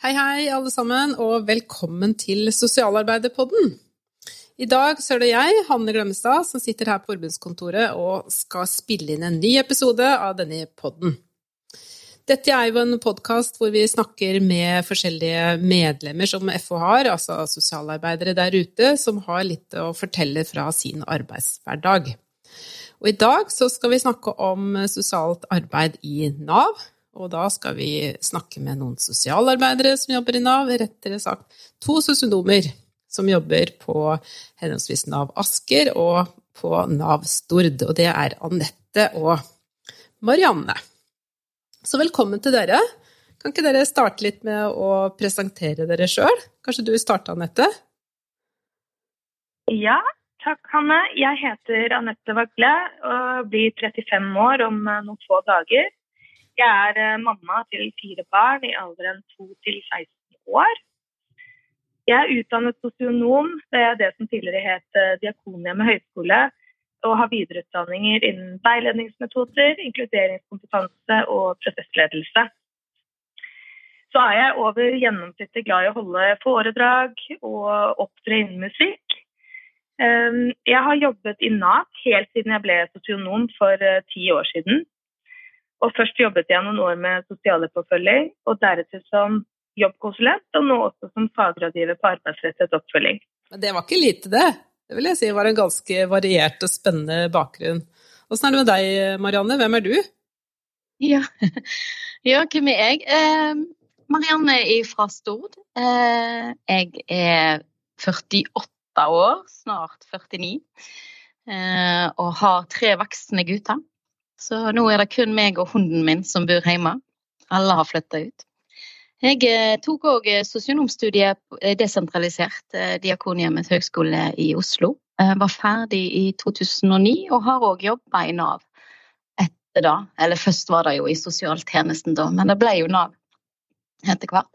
Hei, hei, alle sammen, og velkommen til Sosialarbeiderpodden. I dag så er det jeg, Hanne Glemmestad, som sitter her på forbundskontoret og skal spille inn en ny episode av denne podden. Dette er jo en podkast hvor vi snakker med forskjellige medlemmer som FH har, altså sosialarbeidere der ute, som har litt å fortelle fra sin arbeidshverdag. Og i dag så skal vi snakke om sosialt arbeid i Nav, og da skal vi snakke med noen sosialarbeidere som jobber i Nav, rettere sagt to sosionomer som jobber på henholdsvis Nav Asker og på Nav Stord. Og det er Anette og Marianne. Så velkommen til dere. Kan ikke dere starte litt med å presentere dere sjøl? Kanskje du vil starte, Anette? Ja, takk, Hanne. Jeg heter Anette Vagle og blir 35 år om noen få dager. Jeg er eh, mamma til fire barn i alderen 2 til 16 år. Jeg er utdannet sosionom ved det som tidligere het diakonia Diakonhjemmet høgskole, og har videreutdanninger innen veiledningsmetoder, inkluderingskompetanse og prosessledelse. Så er jeg over gjennomsnittet glad i å holde foredrag og opptre innen musikk. Ehm, jeg har jobbet i Nav helt siden jeg ble sosionom for eh, ti år siden. Og først jobbet jeg noen år med sosialhjelpoppfølging, og deretter som jobbkonsulent, og nå også som fagrådgiver på arbeidsrettet oppfølging. Men det var ikke lite, det. Det vil jeg si var en ganske variert og spennende bakgrunn. Åssen er det med deg, Marianne? Hvem er du? Ja, ja hvem er jeg? Eh, Marianne er fra Stord. Eh, jeg er 48 år, snart 49, eh, og har tre voksne gutter. Så nå er det kun meg og hunden min som bor hjemme. Alle har flytta ut. Jeg eh, tok òg eh, sosionomstudiet eh, desentralisert Diakonhjemmet høgskole i Oslo. Jeg var ferdig i 2009 og har òg jobba i Nav etter da. Eller først var det jo i sosialtjenesten da, men det ble jo Nav etter hvert.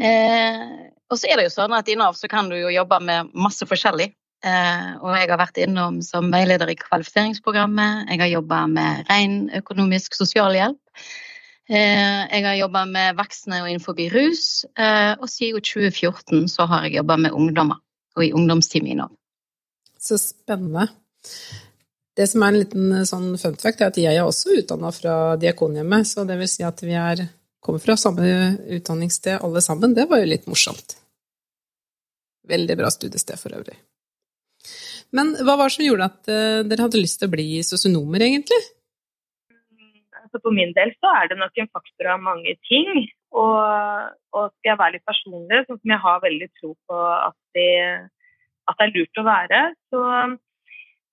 Eh, og så er det jo sånn at i Nav så kan du jo jobbe med masse forskjellig. Eh, og jeg har vært innom som veileder i kvalifiseringsprogrammet. Jeg har jobba med ren økonomisk sosialhjelp. Eh, jeg har jobba med voksne og innenfor rus. Eh, og siden 2014 så har jeg jobba med ungdommer og i ungdomsteamet i Nav. Så spennende. Det som er en liten sånn fun fact, er at jeg er også utdanna fra Diakonhjemmet. Så det vil si at vi er, kommer fra samme utdanningssted alle sammen. Det var jo litt morsomt. Veldig bra studiested for øvrig. Men hva var det som gjorde at uh, dere hadde lyst til å bli sosionomer, egentlig? Altså, for min del så er det nok en faktor av mange ting. Og, og skal jeg være litt personlig, sånn som jeg har veldig tro på at det, at det er lurt å være, så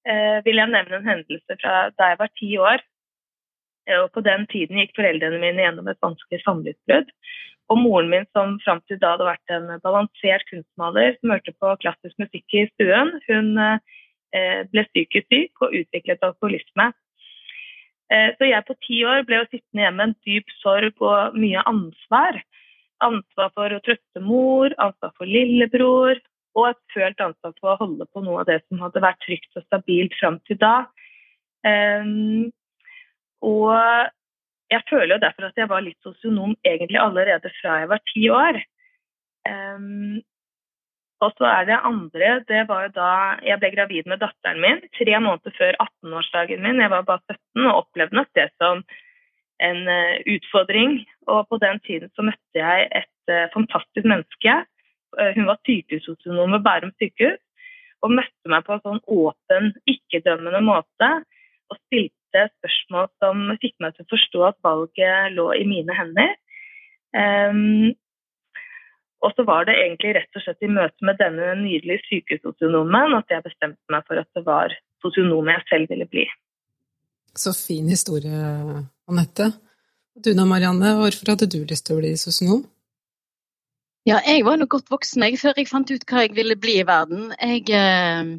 eh, vil jeg nevne en hendelse fra da jeg var ti år. Og på den tiden gikk foreldrene mine gjennom et vanskelig samlivsbrudd. Og moren min, som fram til da hadde vært en balansert kunstmaler som hørte på klassisk musikk i stuen, hun eh, ble psykisk syk og utviklet alkoholisme. Eh, så jeg på ti år ble jo sittende hjemme med en dyp sorg og mye ansvar. Ansvar for å trøste mor, ansvar for lillebror, og et følt ansvar for å holde på noe av det som hadde vært trygt og stabilt fram til da. Um, og jeg føler jo derfor at jeg var litt sosionom egentlig allerede fra jeg var ti år. Um, og så er det andre Det var jo da jeg ble gravid med datteren min, tre måneder før 18-årsdagen min. Jeg var bare 17 og opplevde nok det som en uh, utfordring. Og på den tiden så møtte jeg et uh, fantastisk menneske. Uh, hun var sykehussosionom ved Bærum sykehus og møtte meg på en sånn åpen, ikke-dømmende måte og stilte stilte spørsmål som fikk meg til å forstå at valget lå i mine hender. Um, og så var det egentlig rett og slett i møte med denne nydelige sykehussosionomen at jeg bestemte meg for at det var sosionom jeg selv ville bli. Så fin historie, Anette. Du da, Marianne, hvorfor hadde du lyst til å bli sosionom? Ja, jeg var nå godt voksen jeg, før jeg fant ut hva jeg ville bli i verden. Jeg eh,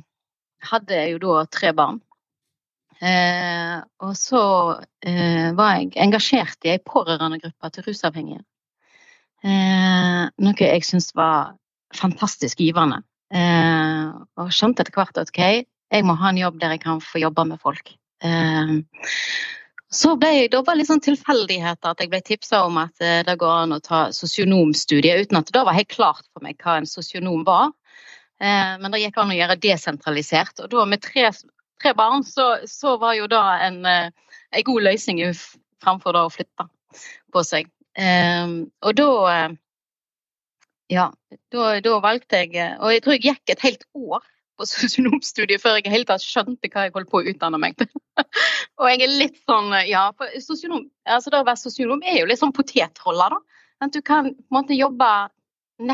hadde jo da tre barn. Eh, og så eh, var jeg engasjert i ei pårørendegruppe til rusavhengige. Eh, noe jeg syntes var fantastisk givende. Eh, og skjønte etter hvert at ok, jeg må ha en jobb der jeg kan få jobbe med folk. Eh, så ble jeg, da var det litt sånn tilfeldigheter at jeg ble tipsa om at eh, det går an å ta sosionomstudiet, uten at det var helt klart for meg hva en sosionom var. Men det gikk an å gjøre desentralisert. Og da med tre, tre barn, så, så, var jo da en, eh, en god løsning framfor da å flytte på seg. Og da ja, da, da, valgte jeg Og jeg tror jeg gikk et helt år på sosionomstudiet før jeg helt skjønte hva jeg holdt på å utdanne meg til. og jeg er litt sånn Ja, for sosionom, altså det å være sosionom er jo litt sånn potetroller, da. At du kan på en måte jobbe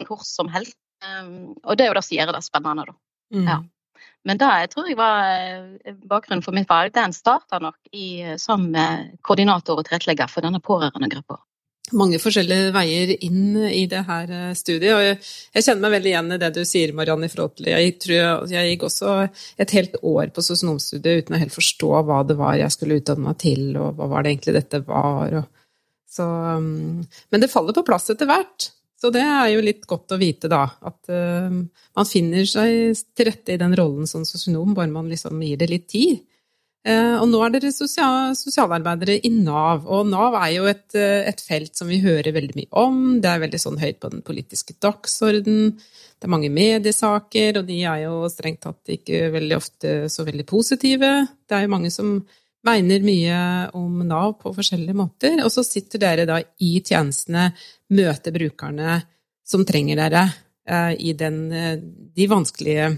hvor som helst. Um, og det er jo det som gjør det spennende, da. Mm. Ja. Men det jeg tror jeg var eh, bakgrunnen for mitt valg. Den starta nok i, som koordinator og tilrettelegger for denne pårørendegruppa mange forskjellige veier inn i det her eh, studiet. Og jeg, kjenner meg veldig igjen i det du sier, Marianne. i forhold til, Jeg tror jeg, gikk også et helt år på sosionomstudiet uten å helt forstå hva det var jeg skulle utdanne meg til, og hva var det egentlig dette var. Så, um, men det faller på plass etter hvert. Så det er jo litt godt å vite, da. At uh, man finner seg til rette i den rollen som sosionom, bare man liksom gir det litt tid. Uh, og nå er dere sosial, sosialarbeidere i Nav, og Nav er jo et, eh, et, felt som vi hører veldig mye om. Det er veldig sånn høyt på den politiske dagsorden. Det er mange mediesaker, og de er jo strengt tatt ikke veldig ofte så veldig positive. Det er jo mange som mener mye om Nav på forskjellige måter. Og så sitter dere da i tjenestene, møter brukerne som trenger dere eh, i den, de vanskelige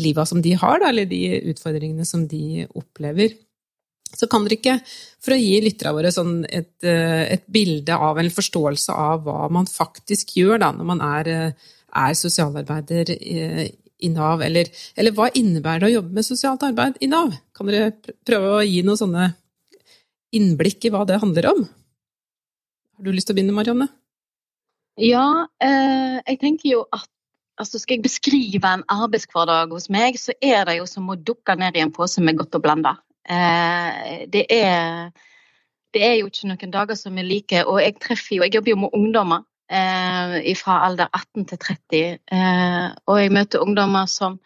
liva som de har, da, eller de utfordringene som de opplever. Så kan dere ikke, for å gi lytterne våre sånn et, eh, et, bilde av en forståelse av hva man faktisk gjør da, når man er, eh, er sosialarbeider i, Nav, eller, eller, hva innebærer det å jobbe med sosialt arbeid i Nav? Kan dere prøve å gi noen sånne innblikk i hva det handler om? Har du lyst til å begynne, Marianne? Ja, eh, jeg tenker jo at altså Skal jeg beskrive en arbeidshverdag hos meg, så er det jo som å dukke ned i en pose med godt og blanda. Eh, det, er, det er jo ikke noen dager som er like, og jeg treffer jo Jeg jobber jo med ungdommer eh, fra alder 18 til 30, eh, og jeg møter ungdommer som,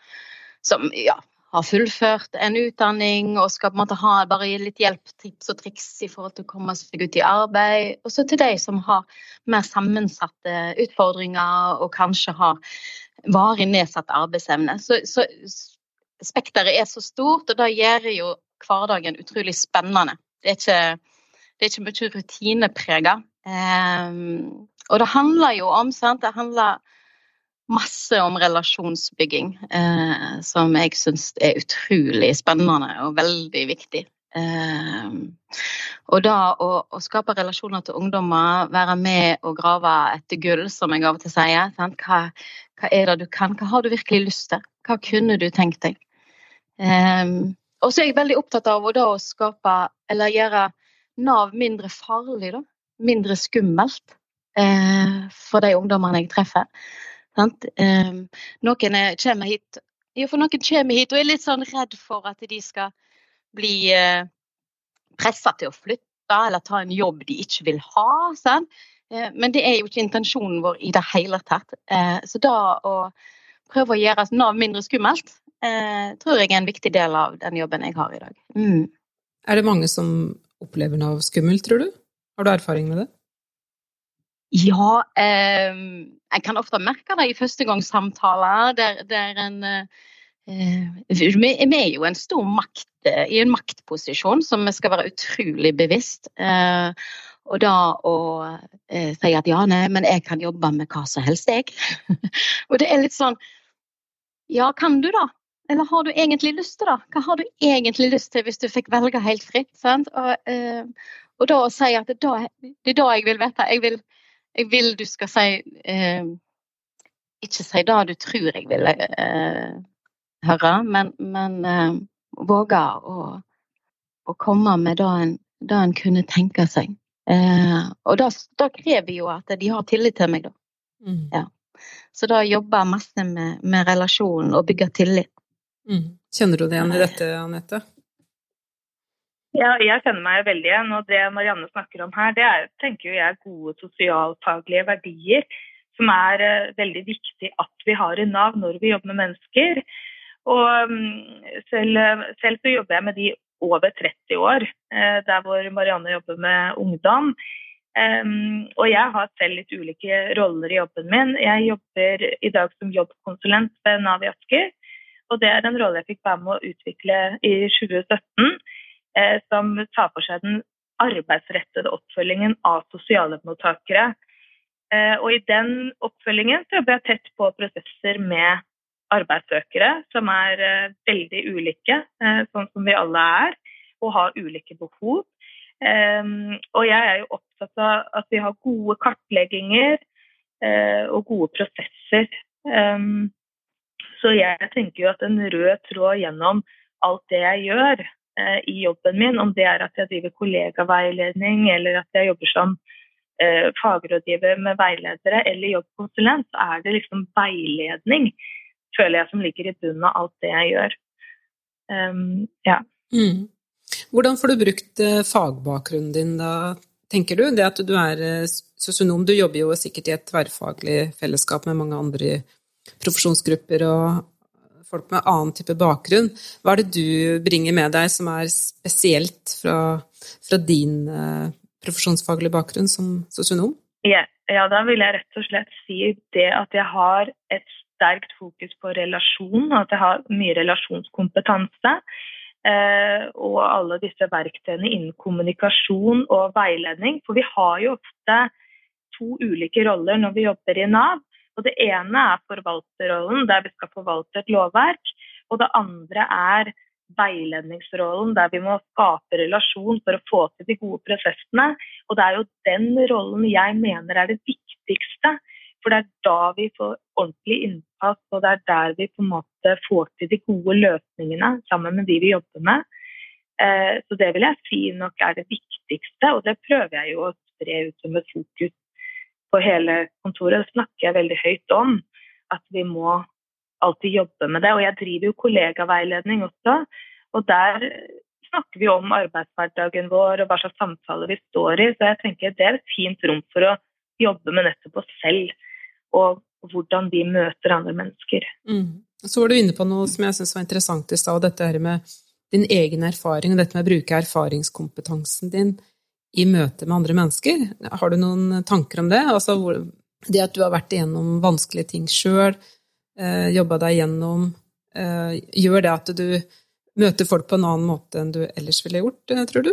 som ja, har fullført en utdanning og skal på en måte ha bare litt hjelp, tips og triks i forhold til å komme seg ut i arbeid. Og så til de som har mer sammensatte utfordringer og kanskje har varig nedsatt arbeidsevne. Så, så spekteret er så stort, og det gjør jo hverdagen utrolig spennende. Det er ikke, det er ikke mye rutineprega. Um, og det handler jo om sant? Det handler masse om relasjonsbygging, eh, som jeg syns er utrolig spennende og veldig viktig. Eh, og da å, å, skape relasjoner til ungdommer, være med og grave etter gull, som jeg av og til sier. Hva, hva, er det du kan? Hva har du virkelig lyst til? Hva kunne du tenkt deg? Eh, og så er jeg veldig opptatt av å, da, å skape, eller gjøre Nav mindre farlig, da. Mindre skummelt for de ungdommene jeg treffer. Um, noen kommer hit ja, for noen kommer hit og er litt sånn redd for at de skal bli eh, pressa til å flytte eller ta en jobb de ikke vil ha. Sant? Men det er jo ikke intensjonen vår i det hele tatt. Så da å prøve å gjøre Nav mindre skummelt, tror jeg er en viktig del av den jobben jeg har i dag. Mm. Er det mange som opplever Nav skummelt, tror du? Har du erfaring med det? Ja, eh, jeg kan ofte merke det i førstegangssamtaler der, der en eh, Vi er jo en stor makt, eh, i en maktposisjon som vi skal være utrolig bevisst. Eh, og da å eh, si at ja, nei, men jeg kan jobbe med hva som helst, jeg. og det er litt sånn Ja, kan du da? Eller har du egentlig lyst til det? Hva har du egentlig lyst til hvis du fikk velge helt fritt? Og, eh, og, da å si at det er da jeg vil vite. Jeg vil, jeg vil du skal si eh, Ikke si det du tror jeg vil eh, høre, men, men eh, våge å, å, komme med det en, det en kunne tenke seg. Eh, og da krever jo at de har tillit til meg, da. Mm. Ja. Så da jobber jeg masse med, med relasjonen og bygger tillit. Mm. Kjenner du det igjen i dette, Anette? Ja, jeg kjenner meg veldig igjen. Og det Marianne snakker om her, det er tenker jeg, er gode sosialfaglige verdier som er uh, veldig viktig at vi har i Nav når vi jobber med mennesker. Og um, selv, selv, så jobber jeg med de over 30 år, der hvor Marianne jobber med ungdom. Og jeg har selv litt ulike roller i jobben min. Jeg jobber i dag som jobbkonsulent ved Nav i Asker. Og det er en rolle jeg fikk være med å utvikle i 2017, eh, som tar for seg den arbeidsrettede oppfølgingen av sosialhjelpsmottakere. Eh, og i den oppfølgingen så jobber jeg tett på prosesser med arbeidssøkere som er eh, veldig ulike, eh, sånn som vi alle er, og har ulike behov. Og jeg er jo opptatt av at vi har gode kartlegginger og gode prosesser. Så jeg tenker jo at en rød tråd gjennom alt det jeg gjør uh, i jobben min, om det er at jeg driver kollegaveiledning eller at jeg jobber som eh, fagrådgiver med veiledere eller jobbkonsulent, så er det liksom veiledning, føler jeg, som ligger i bunnen av alt det jeg gjør. Um, ja. Mm. Hvordan får du brukt eh, fagbakgrunnen din da, tenker du? Det at du er eh, sosionom, du jobber jo sikkert i et tverrfaglig fellesskap med mange andre profesjonsgrupper og folk med annen type bakgrunn. Hva er det du bringer med deg som er spesielt fra, fra din uh, profesjonsfaglige bakgrunn som sosionom? Ja, ja, da vil jeg rett og slett si det at jeg har et sterkt fokus på relasjon, at jeg har mye relasjonskompetanse. Eh, og alle disse verktøyene innen kommunikasjon og veiledning. For vi har jo ofte to ulike roller når vi jobber i Nav. Og Det ene er forvalterrollen, der vi skal forvalte et lovverk. Og det andre er veiledningsrollen, der vi må skape relasjon for å få til de gode prosessene. Og det er jo den rollen jeg mener er det viktigste for det er da vi får ordentlig innpass, og det er der vi på en måte får til de gode løsningene sammen med de vi jobber med. Eh, så det vil jeg si nok er det viktigste, og det prøver jeg jo å spre ut som et fokus på hele kontoret. Snakker jeg veldig høyt om, at vi må alltid jobbe med det. Og jeg driver jo kollegaveiledning også, og der snakker vi om arbeidshverdagen vår og hva slags samtaler vi står i. Så jeg tenker det er et fint rom for å jobbe med nettopp oss selv og hvordan vi møter andre mennesker. Mm. Så var du inne på noe som jeg syns var interessant i stad, dette her med din egen erfaring, og dette med å bruke erfaringskompetansen din i møte med andre mennesker. Har du noen tanker om det? Altså det at du har vært igjennom vanskelige ting sjøl, eh, jobba deg gjennom, eh, gjør det at du møter folk på en annen måte enn du ellers ville gjort, eh, tror du?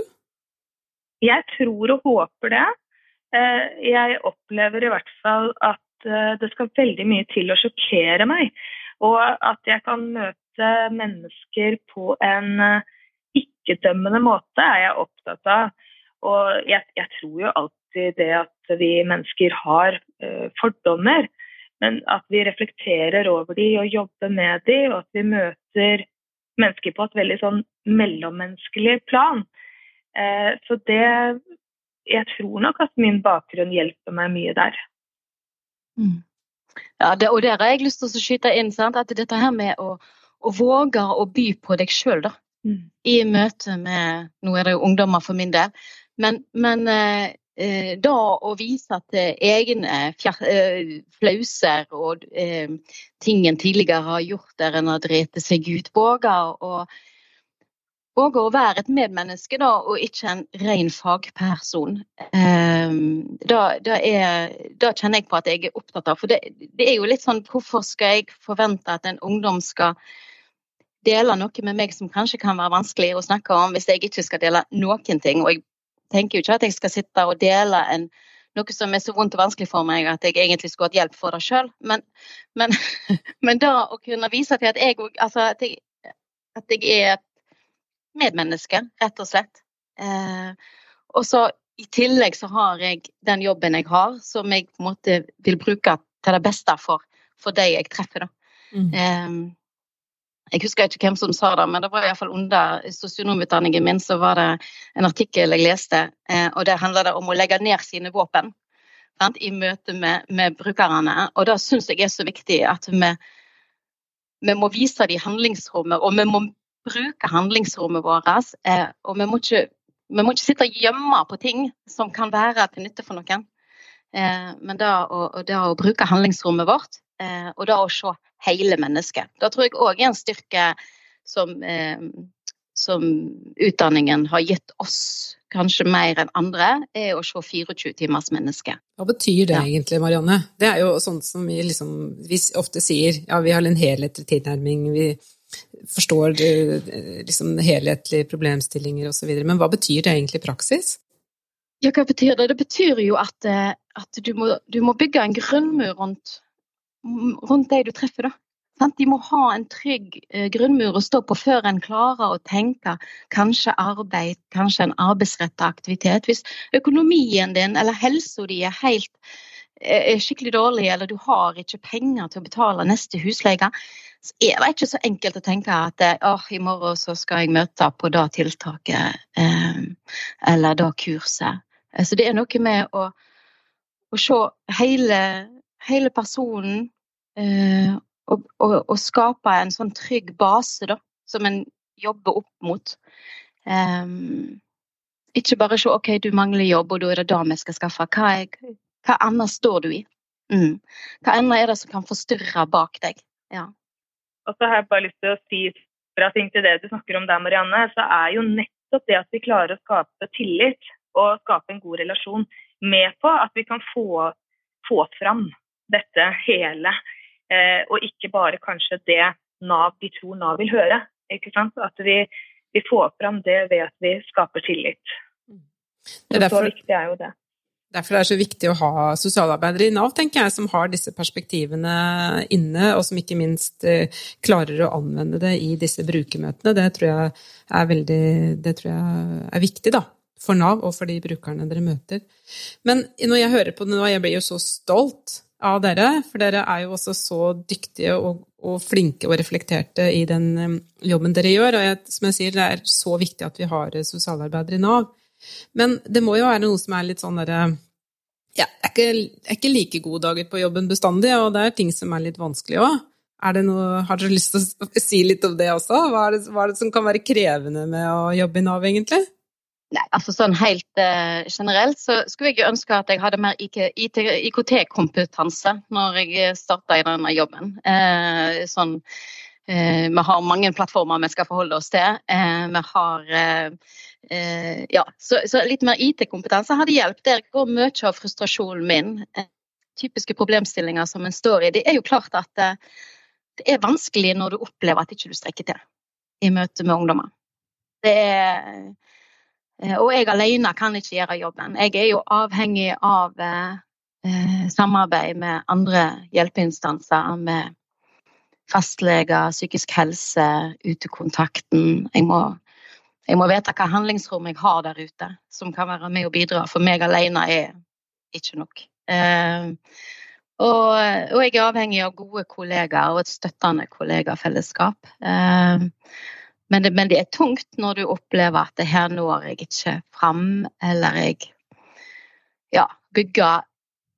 Jeg tror og håper det. Eh, jeg opplever i hvert fall at det skal veldig mye til å sjokkere meg. Og at jeg kan møte mennesker på en ikke-dømmende måte, er jeg opptatt av. Og jeg, jeg, tror jo alltid det at vi mennesker har uh, fordommer, men at vi reflekterer over de og jobber med de, og at vi møter mennesker på et veldig sånn mellommenneskelig plan. Uh, så det Jeg tror nok at min bakgrunn hjelper meg mye der. Mm. Ja, det, og der har jeg lyst til å skyte inn sant? at dette her med å, å våge å by på deg sjøl, da. Mm. I møte med Nå er det jo ungdommer for min del. Men, men eh, eh da å vise til egne fjer, eh, flauser og eh, ting en tidligere har gjort der en har drept seg ut, våge og og å være et medmenneske da, og ikke en ren fagperson. Um, da, da, er, da, kjenner jeg på at jeg er opptatt av. For det, det, er jo litt sånn hvorfor skal jeg forvente at en ungdom skal dele noe med meg som kanskje kan være vanskelig å snakke om, hvis jeg ikke skal dele noen ting. Og jeg tenker jo ikke at jeg skal sitte og dele en, noe som er så vondt og vanskelig for meg at jeg egentlig skulle hatt hjelp for det sjøl. Men, men, men, da å kunne vise til at jeg, altså, at jeg, at jeg er et medmenneske, rett og slett. Eh, og så i tillegg så har jeg den jobben jeg har, som jeg på en måte vil bruke til det beste for, for de jeg treffer. Mm. Eh, jeg husker ikke hvem som sa det, men det var iallfall under sosionomutdanningen min så var det en artikkel jeg leste, eh, og der handler det om å legge ned sine våpen sant, i møte med, med brukerne. Og det syns jeg er så viktig at vi, vi må vise dem handlingsrommet, og vi må bruke handlingsrommet vårt. Eh, og vi må, ikke, vi må ikke sitte og gjemme på ting som kan være til nytte for noen. Eh, men det å, da å, bruke handlingsrommet vårt, eh, og da å se hele mennesket. Det tror jeg òg er en styrke som, som utdanningen har gitt oss kanskje mer enn andre, er å se 24 timers menneske. Hva betyr det ja. egentlig, Marianne? Det er jo sånt som vi, liksom, vi ofte sier, ja, vi har en helhetlig tilnærming, vi forstår eh, liksom helhetlige problemstillinger osv. Men hva betyr det egentlig i praksis? Ja, hva betyr det? Det betyr jo at, eh, at du, må, du, må, bygge en grunnmur rundt, rundt de du treffer. da. De må ha en trygg eh, grunnmur å stå på før en klarer å tenke kanskje arbeid, kanskje en arbeidsrettet aktivitet. Hvis økonomien din eller helsa di er helt eh, er skikkelig dårlig, eller du har ikke penger til å betale neste husleie, så er det ikke så enkelt å tenke at oh, i morgen så skal jeg møte på det tiltaket eller det kurset. Så det er noe med å, å se hele, hele personen eh, og, og, og, skape en sånn trygg base da, som en jobber opp mot. Um, ikke bare se OK, du mangler jobb, og da er det det vi skal skaffe. Hva, er, hva annet står du i? Mm. Hva annet er det som kan forstyrre bak deg? Ja. Og så har jeg bare lyst til å si fra ting til det du snakker om der, Marianne, så er jo nettopp det at vi klarer å skape tillit og skape en god relasjon med på at vi kan få, få fram dette hele Eh, og ikke bare kanskje det Nav de tror Nav vil høre. At vi, vi får fram det ved at vi skaper tillit. Det er derfor, så viktig er jo det. Derfor er det så viktig å ha sosialarbeidere i Nav, tenker jeg, som har disse perspektivene inne, og som ikke minst eh, klarer å anvende det i disse brukermøtene. Det tror jeg er, veldig, det tror jeg er viktig, da. For Nav og for de brukerne dere møter. Men når jeg hører på det nå, jeg blir jo så stolt av dere, for dere er jo også så dyktige og, og flinke og reflekterte i den um, jobben dere gjør. Og jeg, som jeg sier, det er så viktig at vi har eh, sosialarbeidere i Nav. Men det må jo være noe som er litt sånn derre ja, jeg er, ikke, jeg er ikke like gode dager på jobben bestandig, og det er ting som er litt vanskelig òg. Har dere lyst til å si litt om det også? Hva er det, hva er det som kan være krevende med å jobbe i Nav, egentlig? Nei, altså sånn helt uh, generelt så skulle jeg ønske at jeg hadde mer IKT-kompetanse når jeg starta i denne jobben. Uh, sånn, uh, vi har mange plattformer vi skal forholde oss til. vi har Ja, så, så, litt mer IT-kompetanse hadde hjulpet. Der går mye av frustrasjonen min. typiske problemstillinger som en står i. Det er jo klart at det er vanskelig når du opplever at ikke du strekker til i møte med ungdommer. Det er Eh, og jeg alene kan ikke gjøre jobben. Jeg er jo avhengig av eh, samarbeid med andre hjelpeinstanser, med fastleger, psykisk helse, utekontakten. Jeg må, jeg må vite hva handlingsrom jeg har der ute som kan være med og bidra. For meg alene er ikke nok. Eh, og, og, jeg er avhengig av gode kollegaer og et støttende kollegafellesskap. Eh, men det, men det, er tungt når du opplever at det her når jeg ikke fram, eller jeg ja, bygger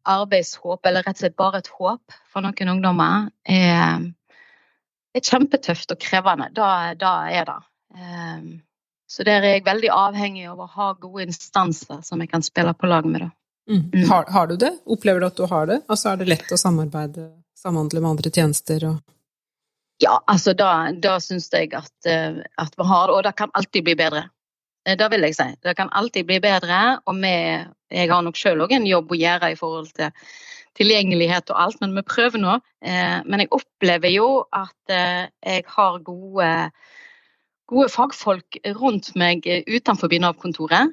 arbeidshåp, eller rett og slett bare et håp for noen ungdommer, er, er kjempetøft og krevende. Da, da er det. Um, så der er jeg veldig avhengig av å ha gode instanser som jeg kan spille på lag med. Mm. Mm. Har, har, du det? Opplever du at du har det? Altså Er det lett å samarbeide, samhandle med andre tjenester? og ja, altså da, da syns jeg at, eh, at, vi har og det kan alltid bli bedre. Eh, det vil jeg si. Det kan alltid bli bedre, og vi, jeg har nok selv òg en jobb å gjøre i forhold til tilgjengelighet og alt, men vi prøver nå. Eh, men jeg opplever jo at jeg har gode, gode fagfolk rundt meg utenfor Nav-kontoret.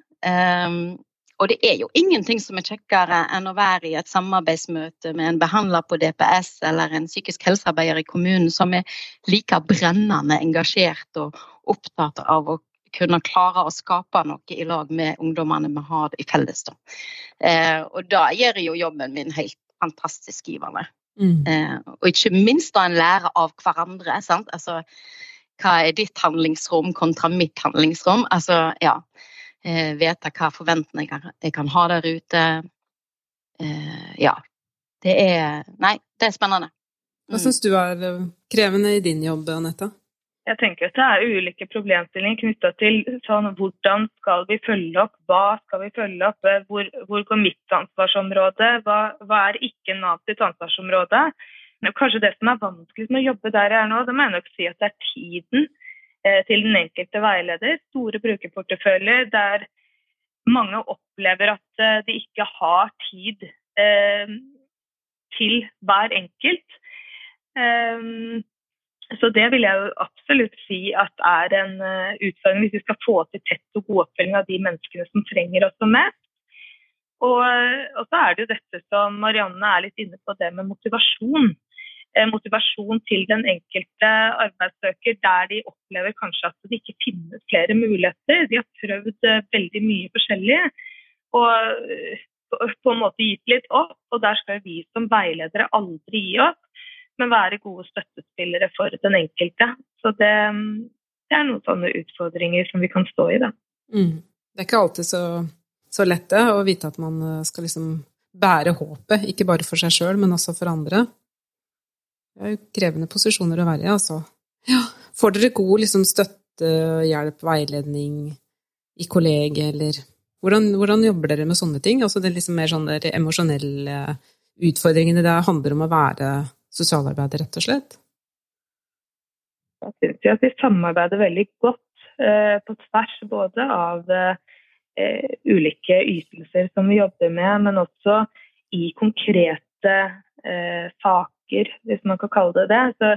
Og det er jo ingenting som er kjekkere enn å være i et samarbeidsmøte med en behandler på DPS eller en psykisk helsearbeider i kommunen som er like brennende engasjert og opptatt av å kunne klare å skape noe i lag med ungdommene vi har i felles. Da. Eh, og da gjør jo jobben min helt fantastisk givende. Mm. Eh, og ikke minst da en lærer av hverandre. Sant? Altså, hva er ditt handlingsrom kontra mitt handlingsrom? Altså, ja eh, vite hva forventninger jeg kan ha der ute. Eh, ja. Det er Nei, det er spennende. Hva mm. syns du er eh, krevende i din jobb, Anette? Jeg tenker at Det er ulike problemstillinger knytta til sånn, hvordan skal vi følge opp, hva skal vi følge opp, eh, hvor, hvor går mitt ansvarsområde, hva, hva er ikke Nav sitt ansvarsområde. Men kanskje det som er vanskeligst med å jobbe der jeg er nå, det må jeg nok si at det er tiden til den enkelte veileder. Store brukerporteføljer der mange opplever at de ikke har tid til hver enkelt. Så det vil jeg jo absolutt si at er en utfordring hvis vi skal få til tett og god oppfølging av de menneskene som trenger oss som mest. Og, og, så er det jo dette som Marianne er litt inne på, det med motivasjon. Eh, motivasjon til den enkelte arbeidssøker der de opplever kanskje at det ikke finnes flere muligheter. De har prøvd eh, veldig mye forskjellig og eh, på en måte gitt litt opp. Og der skal vi som veiledere aldri gi opp, men være gode støttespillere for den enkelte. Så det, det er noen sånne utfordringer som vi kan stå i, da. Mm. Det er ikke alltid så så lett det å vite at man skal liksom bære håpet, ikke bare for seg sjøl, men også for andre. Det er jo krevende posisjoner å være i, altså. Ja. Får dere god liksom, støtte, hjelp, veiledning i kollegiet, eller hvordan, hvordan, jobber dere med sånne ting? Altså det liksom mer sånn der emosjonelle utfordringene det handler om å være sosialarbeider, rett og slett? Jeg syns at vi samarbeider veldig godt eh, på tvers både av eh, ulike ytelser som vi jobber med, men også i konkrete eh, saker, hvis man kan kalle det det. Så,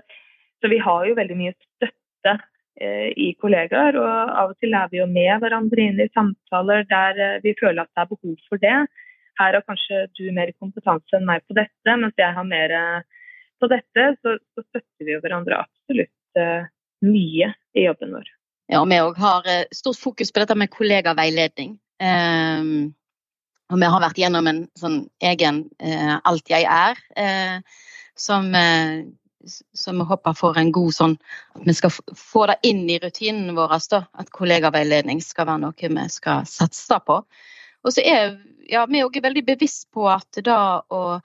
så vi har jo veldig mye støtte eh, i kollegaer, og av og til er vi jo med hverandre inn i samtaler der eh, vi føler at det er behov for det. Her har kanskje du mer kompetanse enn meg på dette, mens jeg har mer eh, på dette. Så, så støtter vi jo hverandre absolutt eh, mye i jobben vår. Ja, vi òg har eh, stort fokus på dette med kollegaveiledning. Um, og vi har vært gjennom en sånn egen eh, Alt jeg er, uh, som, uh, som vi håper får en god sånn At vi skal få det inn i rutinen vår, da, at kollegaveiledning skal være noe vi skal satse på. Og så er ja, vi òg veldig bevisst på at det å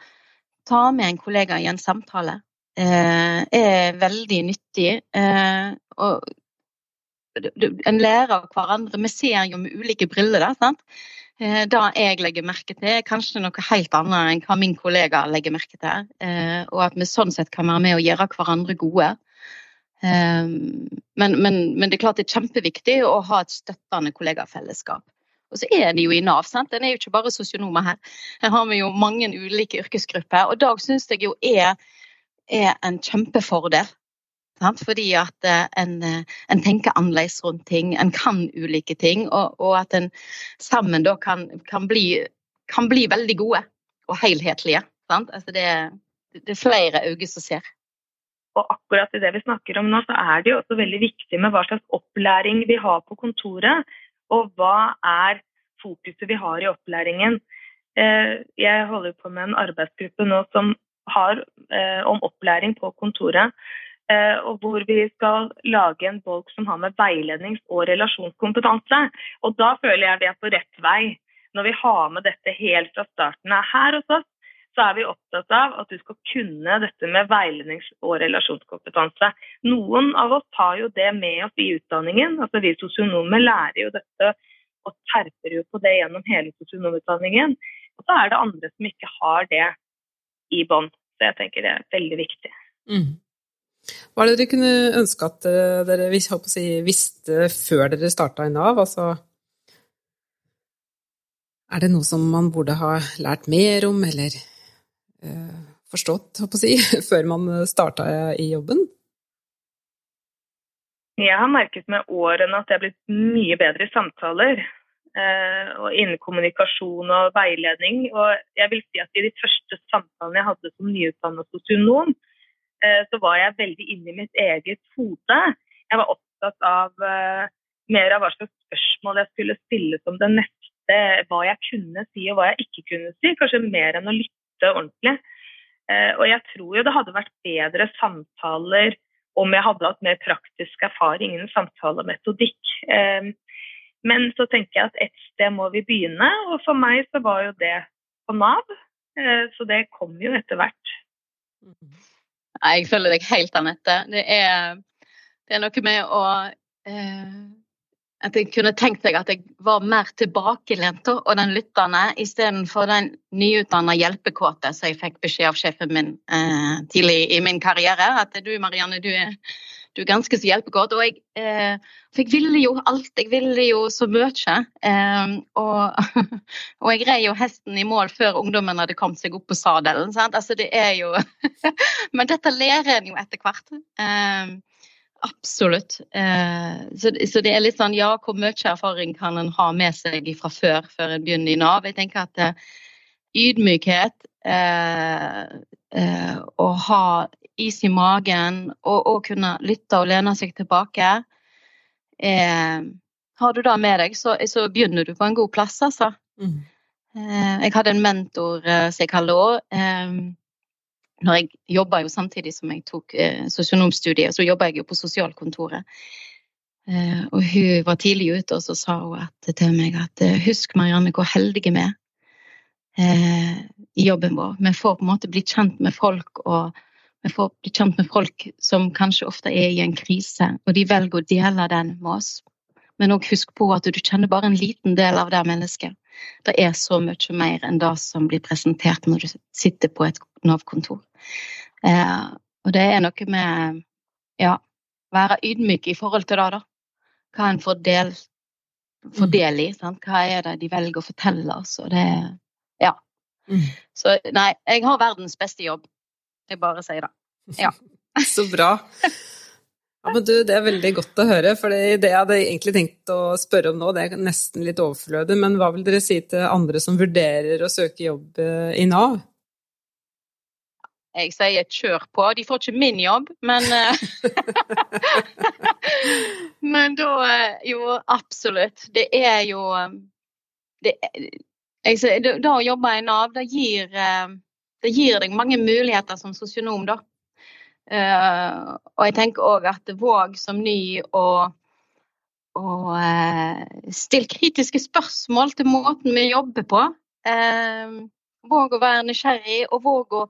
ta med en kollega i en samtale er veldig nyttig. og en lærer hverandre. Vi ser jo med ulike briller. Da, sant? Eh, det jeg legger merke til, er kanskje noe helt annet enn hva min kollega legger merke til. Eh, og at vi sånn sett kan være med og gjøre hverandre gode. Eh, men, men, men det er klart det er kjempeviktig å ha et støttende kollegafellesskap. Og så er det jo i Nav. sant? En er jo ikke bare sosionomer her. Her har vi jo mange ulike yrkesgrupper. Og Dag syns jeg jo er, er en kjempefordel. Sant? Fordi at eh, en, eh, en, tenker annerledes rundt ting, en kan ulike ting, og, og at en sammen da kan, kan, bli, kan, bli, veldig gode og helhetlige. Altså det, det, er flere øyne som ser. Og akkurat i det vi snakker om nå, så er det jo også veldig viktig med hva slags opplæring vi har på kontoret, og hva er fokuset vi har i opplæringen. Eh, jeg holder på med en arbeidsgruppe nå som har om opplæring på kontoret. Eh, og hvor vi skal lage en bolk som har med veilednings- og relasjonskompetanse. Og da føler jeg vi er på rett vei, når vi har med dette helt fra starten av. Her hos oss så er vi opptatt av at du skal kunne dette med veilednings- og relasjonskompetanse. Noen av oss tar jo det med oss i utdanningen. altså Vi sosionomer lærer jo dette og terper jo på det gjennom hele sosionomutdanningen. Og så er det andre som ikke har det i bånd. Så jeg tenker det er veldig viktig. Mm. Hva er det dere kunne ønske at eh, dere si, visste før dere starta i Nav? Altså, er det noe som man burde ha lært mer om, eller uh, forstått, si, før man starta i jobben? Jeg har merket med årene at jeg er blitt mye bedre i samtaler. Uh, og innen kommunikasjon og veiledning. Og jeg vil si at i de første samtalene jeg hadde som nyutdannet sosionom, Eh, så var jeg veldig inne i mitt eget hode. Jeg var opptatt av uh, mer av hva slags spørsmål jeg skulle stille som det neste, hva jeg kunne si og hva jeg ikke kunne si. Kanskje mer enn å lytte ordentlig. Uh, og jeg tror jo det hadde vært bedre samtaler om jeg hadde hatt mer praktisk erfaring innen samtalemetodikk. Men så tenker jeg at et sted må vi begynne, og for meg så var jo det på Nav. Så det kom jo etter hvert. Mm. Jeg følger deg helt, Anette. Det er, det er noe med å eh, At jeg kunne tenkt meg at jeg var mer tilbakelent og den lyttende, istedenfor den nyutdanna hjelpekåte som jeg fikk beskjed av sjefen min eh, tidlig i min karriere. At du Marianne, du er du er ganske så hjelpegodt. Og jeg, eh, for jeg ville jo alt. Jeg ville jo så mye. Eh, og, og, jeg rei jo hesten i mål før ungdommen hadde kommet seg opp på sadelen. Sant? Altså, det er jo Men dette lærer en jo etter hvert. Eh, absolutt. Eh, så, det er litt sånn ja, hvor mye erfaring kan en ha med seg fra før, før en begynner i Nav? Jeg tenker at eh, ydmykhet å ha is i magen og, og kunne lytte og lene seg tilbake. Eh, har du det med deg, så, så, begynner du på en god plass, altså. Mm. Eh, jeg hadde en mentor, eh, som jeg kaller òg. Eh, når jeg jobba jo samtidig som jeg tok eh, sosionomstudiet, så jobba jeg jo på sosialkontoret. Eh, og hun var tidlig ute, og så sa hun at, til meg at eh, husk Marianne hvor heldige vi er i jobben vår. Vi får på en måte bli kjent med folk og vi får bli kjent med folk som kanskje ofte er i en krise, og de velger å dele den med oss. Men òg husk på at du kjenner bare en liten del av det mennesket. Det er så mye mer enn det som blir presentert når du sitter på et Nav-kontor. Eh, og det er noe med ja, være ydmyk i forhold til det, da. Hva en får del, får del i. Sant? Hva er det de velger å fortelle oss? Og det Ja. Mm. Så nei, jeg har verdens beste jobb. Jeg bare sier det. Ja. Så bra. Ja, men du, Det er veldig godt å høre, for det jeg hadde egentlig tenkt å spørre om nå, det er nesten litt overflødig, men hva vil dere si til andre som vurderer å søke jobb eh, i Nav? Jeg sier kjør på. De får ikke min jobb, men eh, Men da eh, Jo, absolutt. Det er jo det, jeg, Da å jobbe i Nav, det gir det gir deg mange muligheter som sosionom, da. Uh, og jeg tenker òg at våg som ny å uh, stille kritiske spørsmål til måten vi jobber på. Uh, våg å være nysgjerrig, og våg å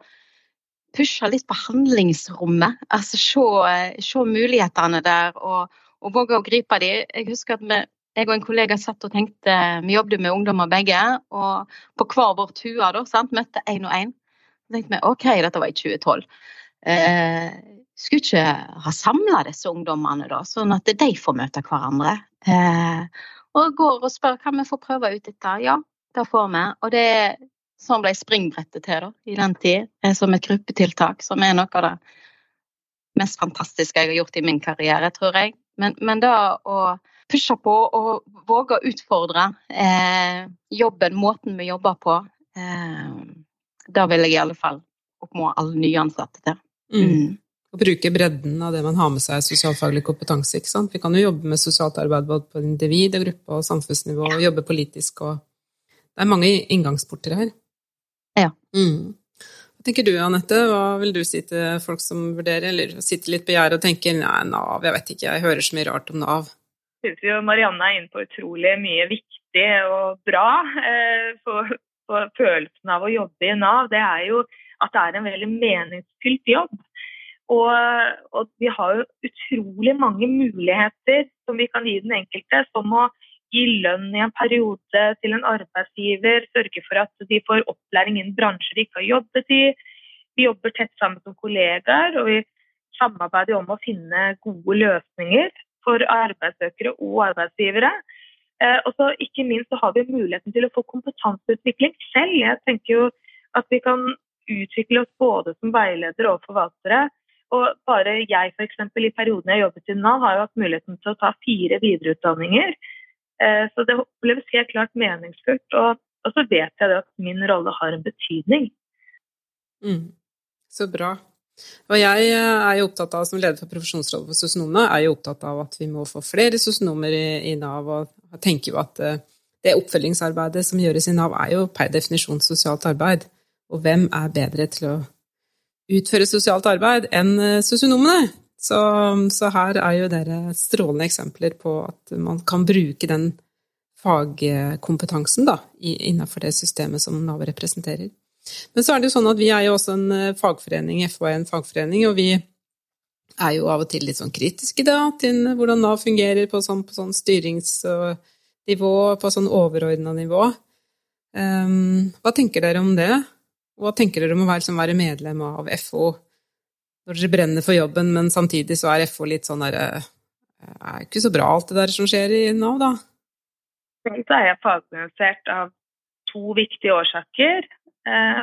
pushe litt på handlingsrommet. Altså se, se mulighetene der, og, og våge å gripe dem. Jeg husker at vi, jeg og en kollega satt og tenkte Vi jobbet med ungdommer begge, og på hver vår tue møtte én og én. Så tenkte vi OK, dette var i 2012. Eh, skulle ikke ha samla disse ungdommene, da, sånn at de får møte hverandre. Eh, og går og spør kan vi få prøve ut dette. Ja, det får vi. Og det er sånn ble springbrettet til da, i den tid, eh, som et gruppetiltak, som er noe av det mest fantastiske jeg har gjort i min karriere, tror jeg. Men, men da å pushe på og våge å utfordre eh, jobben, måten vi jobber på, eh, det vil jeg i alle fall oppmå alle nyansatte til. Mm. Mm. Å bruke bredden av det man har med seg sosialfaglig kompetanse. ikke sant? Vi kan jo jobbe med sosialt arbeid både på individ- og gruppe- og samfunnsnivå, og jobbe politisk og Det er mange inngangsporter her. Ja. Mm. Hva tenker du, Anette? Hva vil du si til folk som vurderer, eller sitter litt på gjerdet og tenker nei, Nav, jeg vet ikke, jeg hører så mye rart om Nav? Jeg syns jo Marianne er inne på utrolig mye viktig og bra eh, for, og følelsen av å jobbe i Nav, det er jo at det er en veldig meningsfylt jobb. Og, og, vi har jo utrolig mange muligheter som vi kan gi den enkelte, som å gi lønn i en periode til en arbeidsgiver, sørge for at de får opplæring innen bransjer de ikke har jobbet i. Vi jobber tett sammen som kollegaer, og vi samarbeider om å finne gode løsninger for arbeidssøkere og arbeidsgivere. Eh, og så ikke minst så har vi muligheten til å få kompetanseutvikling selv. Jeg tenker jo at vi kan utvikle oss både som veiledere og forvaltere. Og bare jeg f.eks. i perioden jeg jobbet i Nav, har jo hatt muligheten til å ta fire videreutdanninger. Eh, så det oppleves helt klart meningsfullt. Og, og så vet jeg at min rolle har en betydning. Mm. Så bra. Og jeg er jo opptatt av, som leder for Profesjonsrådet for sosionomene, er jo opptatt av at vi må få flere sosionomer i, i, Nav. Og jeg tenker jo at eh, det oppfølgingsarbeidet som gjøres i Nav, er jo per definisjon sosialt arbeid. Og hvem er bedre til å utføre sosialt arbeid enn eh, sosionomene? Så, så her er jo dere strålende eksempler på at man kan bruke den fagkompetansen da, innenfor det systemet som Nav representerer. Men så er det jo sånn at vi er jo også en eh, fagforening, FO er en fagforening, og vi er jo av og til litt sånn kritiske da, til hvordan Nav fungerer på sånn, på sånn styringsnivå, på sånn overordna nivå. Um, hva tenker dere om det? Hva tenker dere om å være, liksom, være medlem av FO? når dere brenner for jobben, men samtidig så er FO litt sånn derre Det er ikke så bra alt det der som skjer i Nav, da? Så er jeg fagorganisert av to viktige årsaker.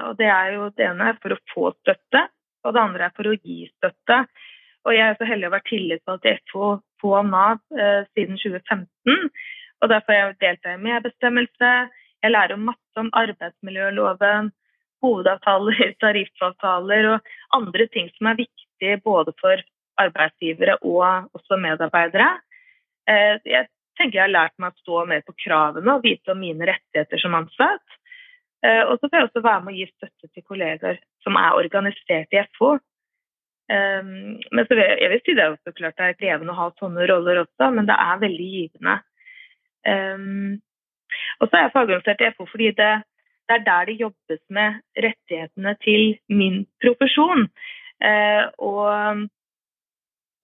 Og det er jo det ene er for å få støtte, og det andre er for å gi støtte. Og jeg er så heldig å være tillitsvalgt i FO på Nav eh, siden 2015. Og derfor har jeg deltatt i medbestemmelse. Jeg lærer masse om arbeidsmiljøloven, hovedavtaler, tariffavtaler og andre ting som er viktige både for arbeidsgivere og også medarbeidere. Eh, jeg tenker jeg har lært meg å stå mer på kravene og vite om mine rettigheter som ansatt. Eh, og så får jeg også være med å gi støtte til kollegaer som er organisert i FO. Um, men så vil, jeg vil si det er jo klart det er krevende å ha sånne roller også, men det er veldig givende. Um, og så er jeg fagorganisert i FO fordi det, det, er der det jobbes med rettighetene til min profesjon. Eh, og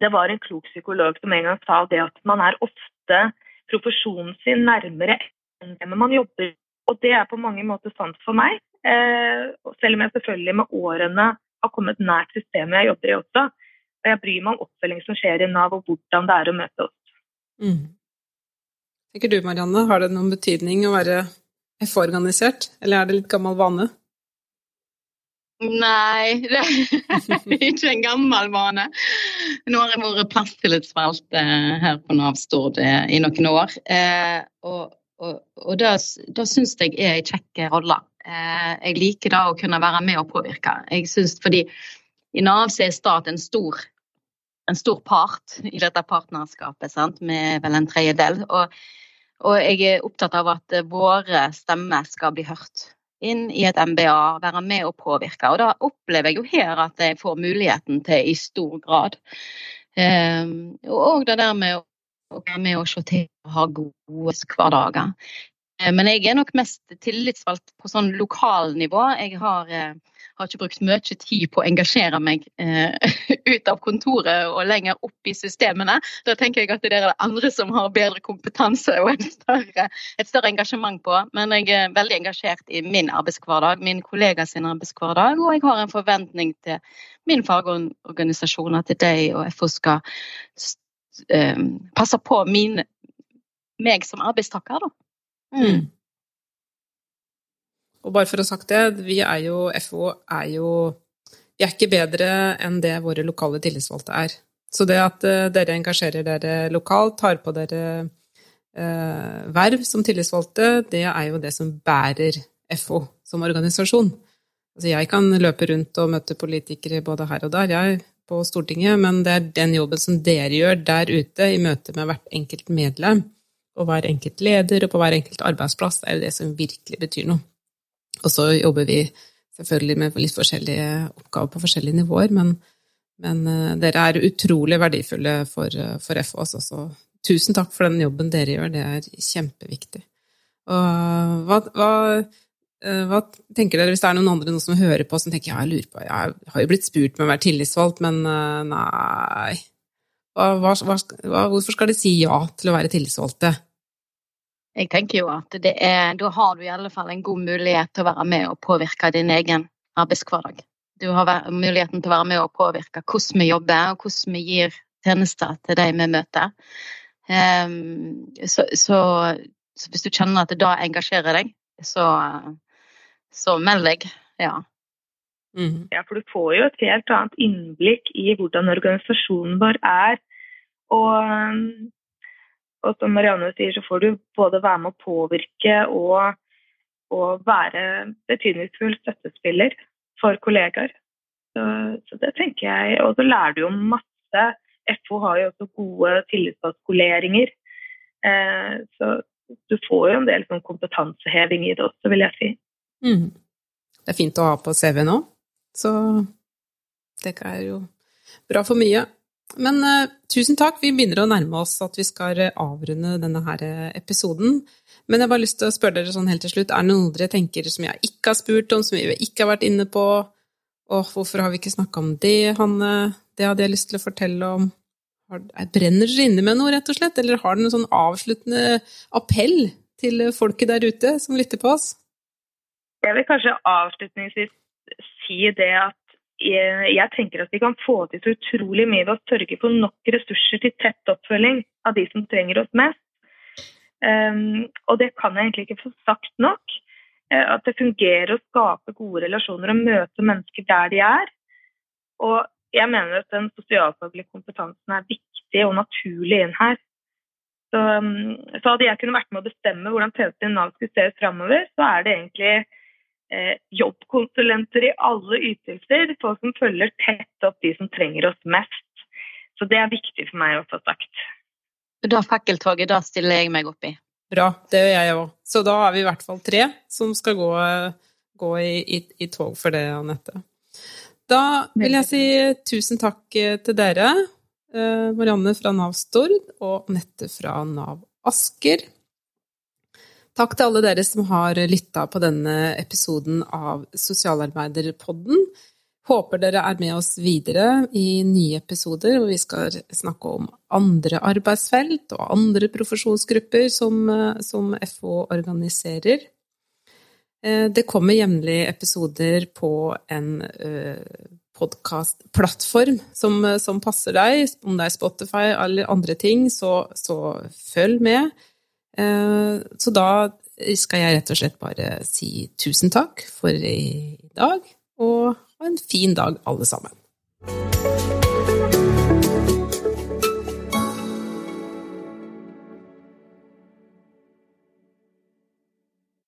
det var en klok psykolog som en gang sa det at man er ofte profesjonen sin nærmere enn hvem man jobber. Og det er på mange måter sant for meg. Uh, selv om jeg selvfølgelig med årene har kommet nært systemet jeg jobber i også. Og jeg bryr meg om oppfølging som skjer i Nav, og hvordan det er å møte oss. Mm. Tenker du Marianne, har det noen betydning å være F-organisert, eller er det litt gammel vane? Nei, det er ikke en gammel vane. Nå har jeg vært plasstillitsvalgt eh, her på Nav Stord eh, i noen år. Eh, og, og, og det, det syns jeg er en kjekk rolle. Eh, jeg liker da å kunne være med og påvirke. Jeg synes fordi i Nav så er stat en stor, en stor part i dette partnerskapet, sant? med vel en tredjedel. Og, og jeg er opptatt av at våre stemmer skal bli hørt inn i et MBA, være med og påvirke. Og da opplever jeg jo her at jeg får muligheten til i stor grad. Um, og det der med å med og se til å ha gode hverdager. Eh, men jeg er nok mest tillitsvalgt på sånn lokalnivå. Jeg har, eh, har, ikke brukt mye tid på å engasjere meg eh, ut av kontoret og lenger opp i systemene. Da tenker jeg at det er det andre som har bedre kompetanse og større, et større engasjement på. Men jeg er veldig engasjert i min arbeidshverdag, min kollegas arbeidshverdag, og jeg har en forventning til min fagorganisasjon at de og FO skal eh, passe på min, meg som arbeidstaker. da. Mm. Og bare for å ha sagt det, vi er jo, FO er jo Vi er ikke bedre enn det våre lokale tillitsvalgte er. Så det at uh, dere engasjerer dere lokalt, tar på dere uh, verv som tillitsvalgte, det er jo det som bærer FO som organisasjon. Altså jeg kan løpe rundt og møte politikere både her og der, jeg, på Stortinget, men det er den jobben som dere gjør der ute i møte med hvert enkelt medlem, og hver enkelt leder og på hver enkelt arbeidsplass, det er jo det som virkelig betyr noe. Og så jobber vi selvfølgelig med litt forskjellige oppgaver på forskjellige nivåer, men, men uh, dere er utrolig verdifulle for, uh, for FOS også, tusen takk for den jobben dere gjør, det er kjempeviktig. Og hva, hva, hva tenker dere hvis det er noen andre noen som hører på som tenker ja, jeg lurer på, jeg har jo blitt spurt med å være tillitsvalgt, men nei hva, hva, hva, hvorfor skal de si ja til å være tillitsvalgte? Jeg tenker jo at er, da har du i alle fall en god mulighet til å være med og påvirke din egen arbeidshverdag. Du har muligheten til å være med og påvirke hvordan vi jobber, og hvordan vi gir tjenester til de vi møter. Um, så, så, så, hvis du kjenner at det da engasjerer deg, så, så melder jeg. Ja. Mm. Ja, for du får jo et helt annet innblikk i hvordan organisasjonen vår er. Og, og som Marianne sier, så får du både være med å påvirke og, og være betydningsfull støttespiller for kollegaer. Så, så, det tenker jeg. Og så lærer du jo masse. FO har jo også gode tillitsvalgtskoleringer. Eh, så du får jo en del sånn kompetanseheving i det også, vil jeg si. Mm. Det er fint å ha på CV nå. Så det er jo bra for mye. Men uh, tusen takk. Vi begynner å nærme oss at vi skal eh, avrunde denne her eh, episoden. Men jeg har bare lyst til å spørre dere sånn helt til slutt, er det noe dere tenker som jeg ikke har spurt om, som vi ikke har vært inne på? Og hvorfor har vi ikke snakka om det, Hanne? Det hadde jeg lyst til å fortelle om. Brenner dere inne med noe, rett og slett? Eller har dere noen sånn avsluttende appell til folket der ute som lytter på oss? Jeg vil kanskje avslutningsvis si det at jeg tenker at vi kan få til så utrolig mye ved å sørge for nok ressurser til tett oppfølging av de som trenger oss mest. Um, og det kan jeg egentlig ikke få sagt nok. Uh, at det fungerer å skape gode relasjoner og møte mennesker der de er. Og jeg mener at den sosialfaglige kompetansen er viktig og naturlig inn her. Så, um, så hadde jeg kunnet vært med å bestemme hvordan tjenesten i Nav skulle se ut framover, så er det egentlig eh, jobbkonsulenter i alle ytelser, folk som følger tett opp de som trenger oss mest. Så det er viktig for meg å få sagt. Da fakkeltoget, da stiller jeg meg opp i. Bra, det gjør jeg òg. Så da er vi i hvert fall tre som skal gå, gå i, i, i, tog for det, Anette. Da vil jeg si tusen takk til dere, eh, Marianne fra Nav Stord og Anette fra Nav Asker. Takk til alle dere som har lytta på denne episoden av Sosialarbeiderpodden. Håper dere er med oss videre i nye episoder hvor vi skal snakke om andre arbeidsfelt og andre profesjonsgrupper som, som FO organiserer. Eh, det kommer jevnlig episoder på en eh, podkastplattform som, som, passer deg. Om det er Spotify eller andre ting, så, så følg med. Eh, så da skal jeg rett og slett bare si tusen takk for i dag, og ha en fin dag, alle sammen.